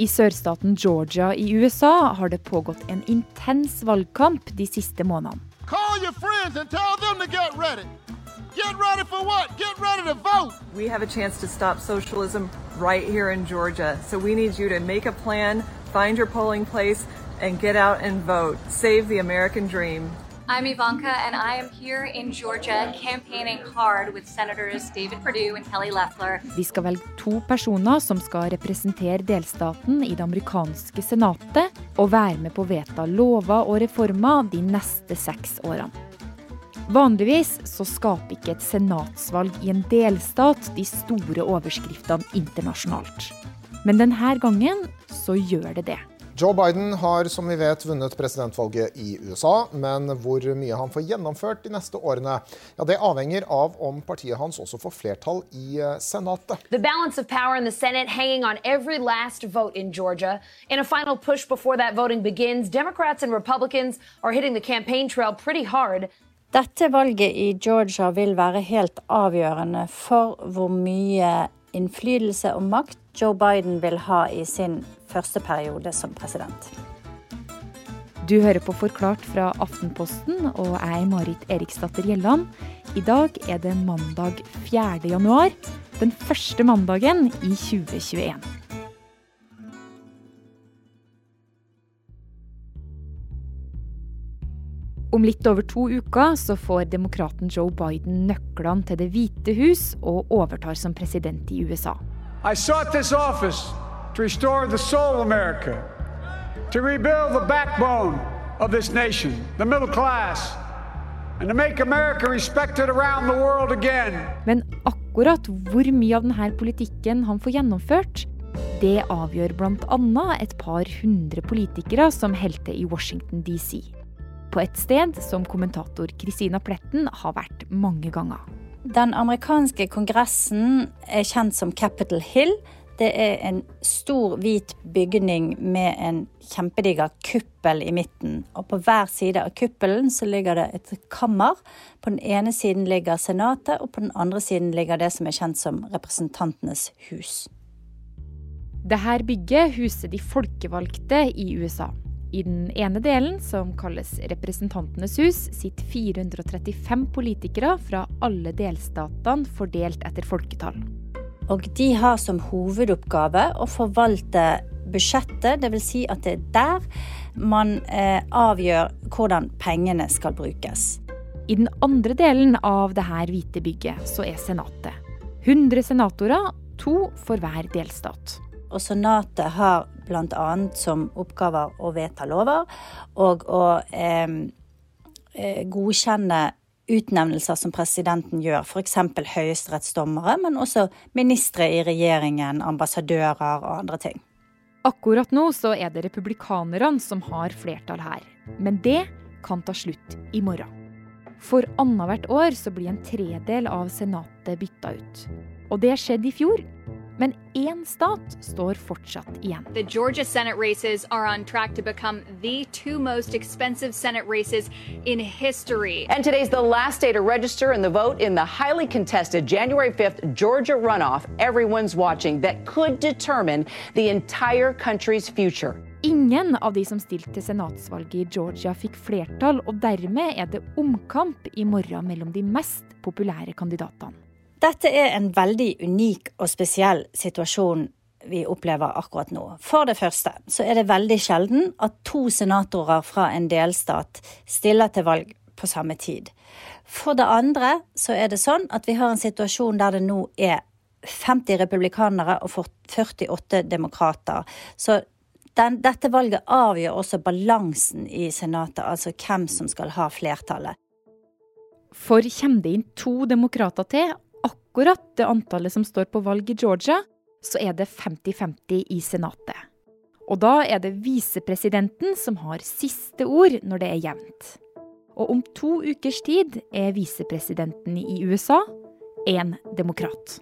I sørstaten Georgia i USA har det pågått en intens valgkamp de siste månedene. Call your friends and tell them to get ready. Get ready for what? Get ready to vote. We have a chance to stop socialism right here in Georgia. So we need you to make a plan, find your polling place, and get out and vote. Save the American dream. I'm Ivanka, and I am here in Georgia campaigning hard with Senators David Perdue and Kelly Leffler. De skal velge to personer som skal representere delstaten i det amerikanske senatet, og være med på å vedta lover og reformer de neste seks årene. Vanligvis så skaper ikke et senatsvalg i en delstat de store overskriftene internasjonalt. Men denne gangen så gjør det det. Joe Biden har som vi vet vunnet presidentvalget i USA, men hvor mye han får gjennomført de neste årene, ja, det avhenger av om partiet hans også får flertall i eh, Senatet. The balance of power in the Senate hanging on every last vote in Georgia. In a final push before that voting begins, Democrats and Republicans are hitting the campaign trail pretty hard. Dette valget i Georgia vil være helt avgjørende for hvor mye innflytelse og makt Joe Biden vil ha i sin første periode som president. Du hører på Forklart fra Aftenposten, og jeg er Marit Eriksdatter Gjelland. I dag er det mandag 4. januar, den første mandagen i 2021. Om litt over to uker så får demokraten Joe Biden nøklene til Det hvite hus og overtar som president i USA. I sought this office to restore the soul of America, to rebuild the backbone of this nation, the middle class, and to make America respected around the world again. Men akkurat hvor mye av denne politikken han får gjennomført, det avgjør bl.a. et par hundre politikere som holder i Washington DC. På et sted som kommentator Christina Pletten har vært mange ganger. Den amerikanske kongressen er kjent som Capitol Hill. Det er en stor, hvit bygning med en kjempediger kuppel i midten. Og på hver side av kuppelen så ligger det et kammer. På den ene siden ligger Senatet, og på den andre siden ligger det som er kjent som Representantenes hus. Dette bygget huser de folkevalgte i USA. I den ene delen, som kalles Representantenes hus, sitter 435 politikere fra alle delstatene fordelt etter folketall. Og de har som hovedoppgave å forvalte budsjettet, dvs. Si at det er der man eh, avgjør hvordan pengene skal brukes. I den andre delen av dette hvite bygget så er Senatet. 100 senatorer, to for hver delstat. Og Senatet har bl.a. som oppgaver å vedta lover og å eh, godkjenne utnevnelser som presidenten gjør, f.eks. høyesterettsdommere, men også ministre i regjeringen, ambassadører og andre ting. Akkurat nå så er det republikanerne som har flertall her, men det kan ta slutt i morgen. For annethvert år så blir en tredel av senatet bytta ut. Og det skjedde i fjor, men én stat står fortsatt igjen. The Georgia Senate races are on track to become the two most expensive Senate races in history. And today's the last day to register and the vote in the highly contested January 5th Georgia runoff everyone's watching that could determine the entire country's future. Ingen av de som stilte til senatsvalget i Georgia fikk flertall, og dermed er det omkamp i morgen mellom de mest populære kandidatene. Dette er en veldig unik og spesiell situasjon vi opplever akkurat nå. For det første så er det veldig sjelden at to senatorer fra en delstat stiller til valg på samme tid. For det andre så er det sånn at vi har en situasjon der det nå er 50 republikanere og 48 demokrater. Så den, dette valget avgjør også balansen i Senatet, altså hvem som skal ha flertallet. For kommer det inn to demokrater til, akkurat det antallet som står på valg i Georgia, så er det 50-50 i Senatet. Og da er det visepresidenten som har siste ord når det er jevnt. Og om to ukers tid er visepresidenten i USA en demokrat.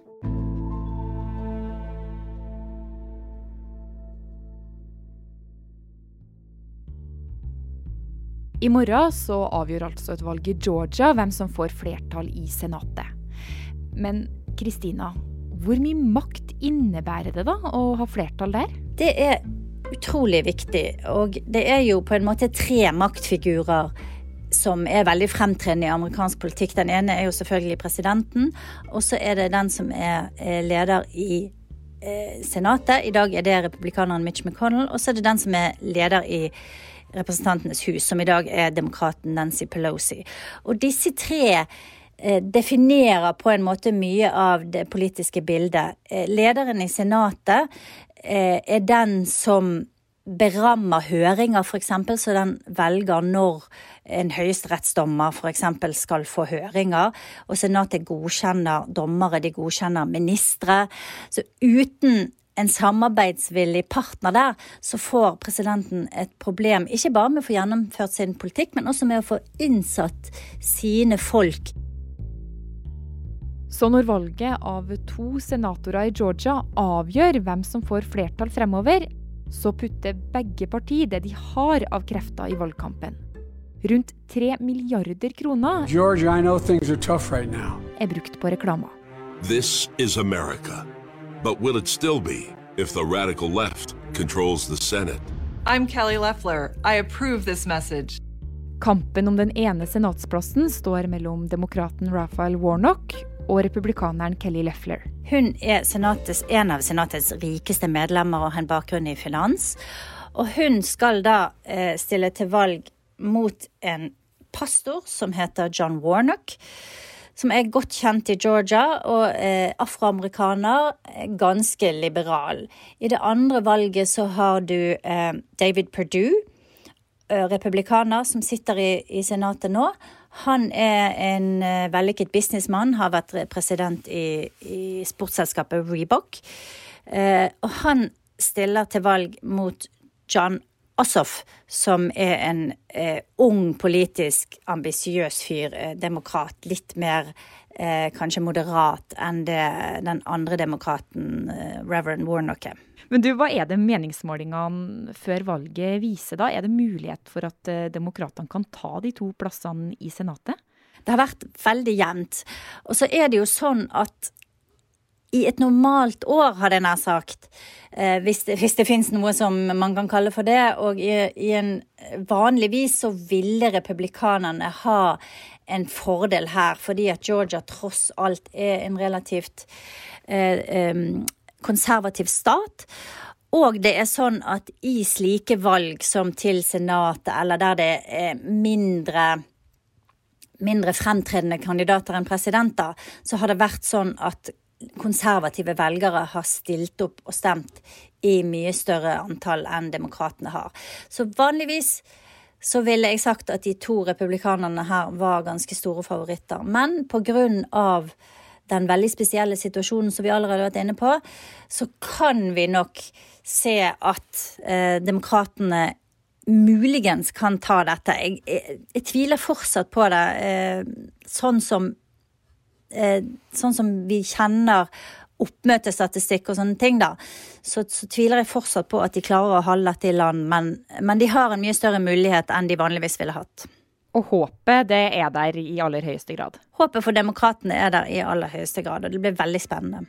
I morgen så avgjør altså et valg i Georgia hvem som får flertall i Senatet. Men Kristina, hvor mye makt innebærer det da å ha flertall der? Det er utrolig viktig. Og det er jo på en måte tre maktfigurer som er veldig fremtredende i amerikansk politikk. Den ene er jo selvfølgelig presidenten, og så er det den som er leder i eh, Senatet. I dag er det republikaneren Mitch McConnell, og så er det den som er leder i Representantenes hus, som i dag er demokraten Nancy Pelosi. Og disse tre eh, definerer på en måte mye av det politiske bildet. Eh, lederen i Senatet eh, er den som berammer høringer, f.eks., så den velger når en høyesterettsdommer f.eks. skal få høringer. Og Senatet godkjenner dommere, de godkjenner ministre. Så uten en samarbeidsvillig partner der, så får presidenten et problem. Ikke bare med å få gjennomført sin politikk, men også med å få innsatt sine folk. Så når valget av to senatorer i Georgia avgjør hvem som får flertall fremover, så putter begge partier det de har av krefter i valgkampen. Rundt tre milliarder kroner Georgia, I know things are tough right now. er brukt på reklamer. This is America. But will it still be if the radical left controls the Senate? I'm Kelly Loeffler. I approve this message. Kampen om den ene senatsplassen står mellom demokraten Raphael Warnock og republikaneren Kelly Leffler. Hun er senatets, en av senatets rikeste medlemmer og har en bakgrunn i finans. Og hun skal da eh, stille til valg mot en pastor som heter John Warnock som er godt kjent i Georgia, og eh, afroamerikaner, ganske liberal. I det andre valget så har du eh, David Perdue, eh, republikaner, som sitter i, i, Senatet nå. Han er en eh, vellykket businessmann, har vært president i, i sportsselskapet Reebok. Eh, og han stiller til valg mot John Ossoff, som er en eh, ung, politisk ambisiøs fyr, eh, demokrat. Litt mer eh, kanskje moderat enn det den andre demokraten, eh, Reverend Warnock, er. Men du, hva er det meningsmålingene før valget viser, da? Er det mulighet for at eh, demokratene kan ta de to plassene i Senatet? Det har vært veldig jevnt. Og så er det jo sånn at i et normalt år, hadde jeg nær sagt, eh, hvis, det, hvis det finnes noe som man kan kalle for det. Og i, i en vanligvis så ville republikanerne ha en fordel her, fordi at Georgia tross alt er en relativt eh, eh, konservativ stat. Og det er sånn at i slike valg som til Senatet, eller der det er mindre mindre fremtredende kandidater enn presidenter, så har det vært sånn at konservative velgere har stilt opp og stemt i mye større antall enn demokratene har. Så vanligvis så ville jeg sagt at de to republikanerne her var ganske store favoritter. Men på grunn av den veldig spesielle situasjonen som vi allerede har vært inne på, så kan vi nok se at eh, demokratene muligens kan ta dette. Jeg, jeg, jeg tviler fortsatt på det. Eh, sånn som sånn som vi kjenner oppmøtestatistikk og sånne ting, da, så, så, tviler jeg fortsatt på at de klarer å holde dette i land. Men, men, de har en mye større mulighet enn de vanligvis ville hatt. Og håpet, det er der i aller høyeste grad? Håpet for demokratene er der i aller høyeste grad, og det blir veldig spennende.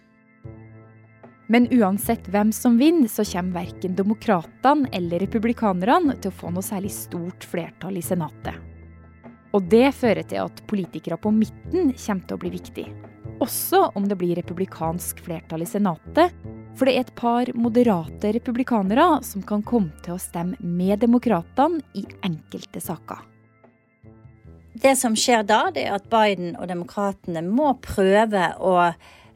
Men uansett hvem som vinner, så kommer verken demokratene eller republikanerne til å få noe særlig stort flertall i Senatet. Og det fører til at politikere på midten kommer til å bli viktig. Også om det blir republikansk flertall i Senatet. For det er et par moderate republikanere som kan komme til å stemme med demokratene i enkelte saker. Det som skjer da, det er at Biden og demokratene må prøve å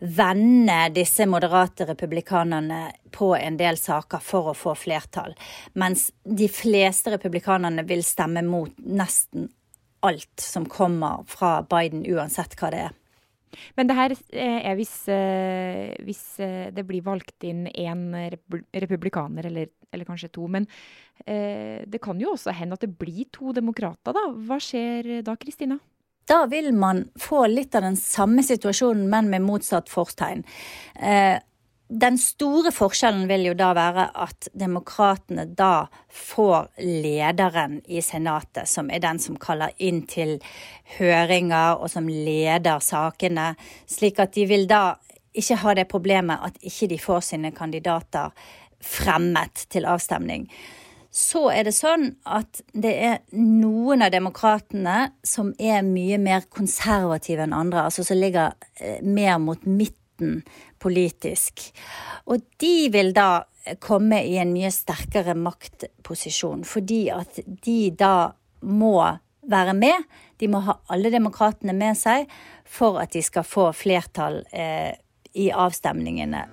vende disse moderate republikanerne på en del saker for å få flertall. Mens de fleste republikanerne vil stemme mot nesten alt som kommer fra Biden, uansett hva det er. Men det her eh, er hvis, eh, hvis eh, det blir valgt inn én republikaner, eller, eller, kanskje to. Men det kan jo også hende at det blir to demokrater, da. Hva skjer da, Kristina? Da vil man få litt av den samme situasjonen, men med motsatt fortegn. Den store forskjellen vil jo da være at demokratene da får lederen i Senatet, som er den som kaller inn til høringer og som leder sakene, slik at de vil da ikke ha det problemet at ikke de får sine kandidater fremmet til avstemning. Så er det sånn at det er noen av demokratene som er mye mer konservative enn andre, altså som ligger eh, mer mot midten politisk. Og de vil da komme i en mye sterkere maktposisjon, fordi at de da må være med. De må ha alle demokratene med seg for at de skal få flertall eh, i avstemningene.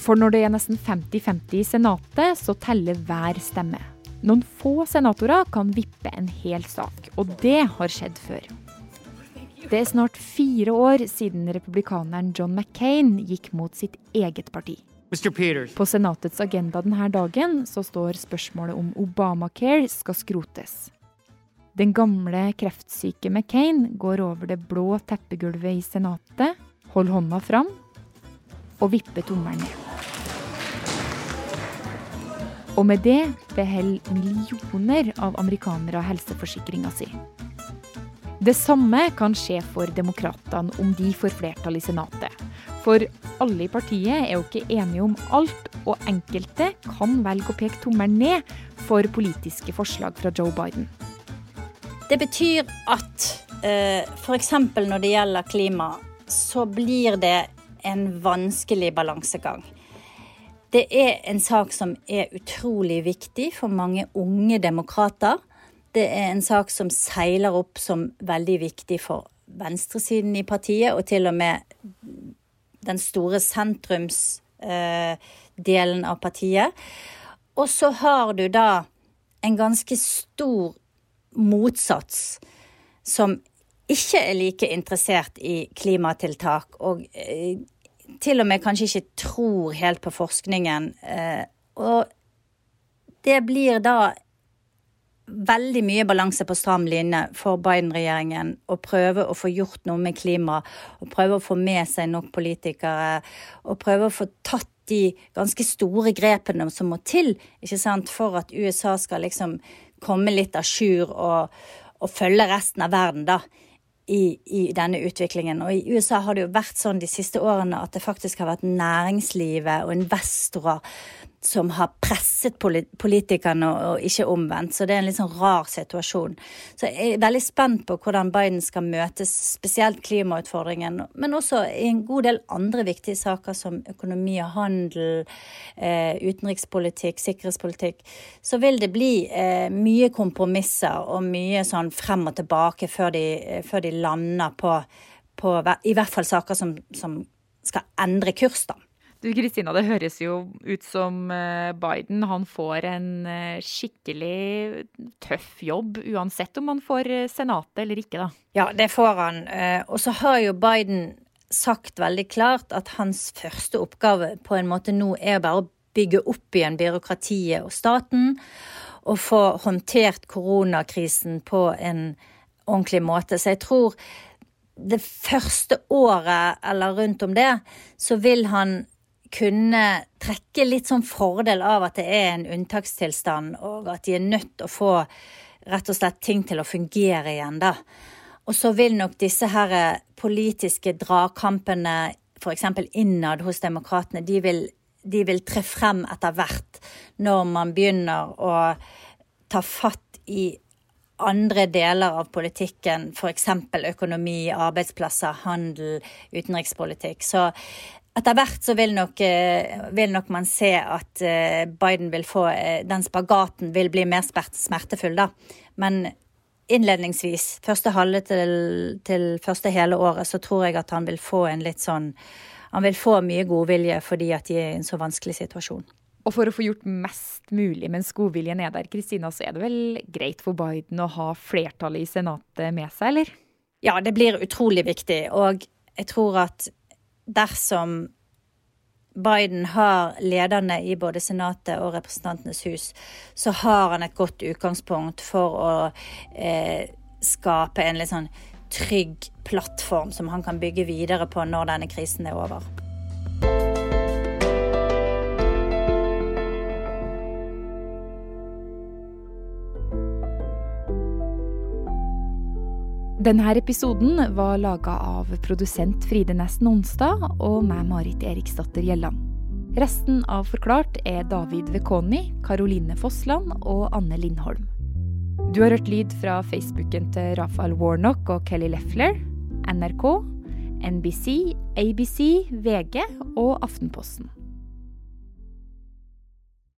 For når det er nesten 50-50 i Senatet, så teller hver stemme. Noen få senatorer kan vippe en hel sak, og det har skjedd før. Det er snart fire år siden republikaneren John McCain gikk mot sitt eget parti. På Senatets agenda denne dagen så står spørsmålet om Obamacare skal skrotes. Den gamle kreftsyke McCain går over det blå teppegulvet i Senatet, holder hånda fram og vipper tommelen ned. Og med det beholder millioner av amerikanere helseforsikringa si. Det samme kan skje for demokratene om de får flertall i Senatet. For alle i partiet er jo ikke enige om alt, og enkelte kan velge å peke tommelen ned for politiske forslag fra Joe Biden. Det betyr at eh, f.eks. når det gjelder klima, så blir det en vanskelig balansegang. Det er en sak som er utrolig viktig for mange unge demokrater. Det er en sak som seiler opp som veldig viktig for venstresiden i partiet, og til og med den store sentrumsdelen eh, av partiet. Og så har du da en ganske stor motsats som ikke er like interessert i klimatiltak, og eh, til og med kanskje ikke tror helt på forskningen. Eh, og det blir da veldig mye balanse på stram linje for Biden-regjeringen å prøve å få gjort noe med klima, og prøve å få med seg nok politikere, og prøve å få tatt de ganske store grepene som må til ikke sant, for at USA skal liksom komme litt à jour og, og, følge resten av verden, da. I, I, denne utviklingen. Og i USA har det jo vært sånn de siste årene at det faktisk har vært næringslivet og investorer som har presset politikerne, og ikke omvendt. Så det er en litt sånn rar situasjon. Så jeg er veldig spent på hvordan Biden skal møtes, spesielt klimautfordringen, men også i en god del andre viktige saker som økonomi og handel, eh, utenrikspolitikk, sikkerhetspolitikk. Så vil det bli eh, mye kompromisser og mye sånn frem og tilbake før de, eh, før de lander på, på, i hvert fall saker som, som skal endre kurs, da. Du Kristina, det høres jo ut som eh, Biden han får en eh, skikkelig tøff jobb, uansett om han får eh, Senatet eller ikke, da. Ja, det får han. Og så har jo Biden sagt veldig klart at hans første oppgave på en måte nå er bare å bygge opp igjen byråkratiet og staten, og få håndtert koronakrisen på en ordentlig måte. Så jeg tror det første året eller rundt om det, så vil han kunne trekke litt sånn fordel av at det er en unntakstilstand, og at de er nødt til å få rett og slett ting til å fungere igjen, da. Og så vil nok disse her politiske dragkampene, f.eks. innad hos demokratene, de vil, de vil tre frem etter hvert, når man begynner å ta fatt i andre deler av politikken, f.eks. økonomi, arbeidsplasser, handel, utenrikspolitikk. Så etter hvert så vil nok, eh, vil nok, man se at eh, Biden vil få eh, Den spagaten vil bli mer smertefull, da. Men innledningsvis, første halve til, til første hele året, så tror jeg at han vil få en litt sånn Han vil få mye godvilje fordi at de er i en så vanskelig situasjon. Og for å få gjort mest mulig mens godviljen er der, Kristina, så er det vel greit for Biden å ha flertallet i Senatet med seg, eller? Ja, det blir utrolig viktig. Og jeg tror at dersom Biden har lederne i både Senatet og Representantenes hus, så har han et godt utgangspunkt for å eh, skape en litt sånn trygg plattform som han kan bygge videre på når denne krisen er over. Denne episoden var laga av produsent Fride Nesten Onsdag og meg, Marit Eriksdatter Gjelland. Resten av Forklart er David Vekoni, Karoline Fossland og Anne Lindholm. Du har hørt lyd fra Facebooken til Rafael Warnock og Kelly Leffler, NRK, NBC, ABC, VG og Aftenposten.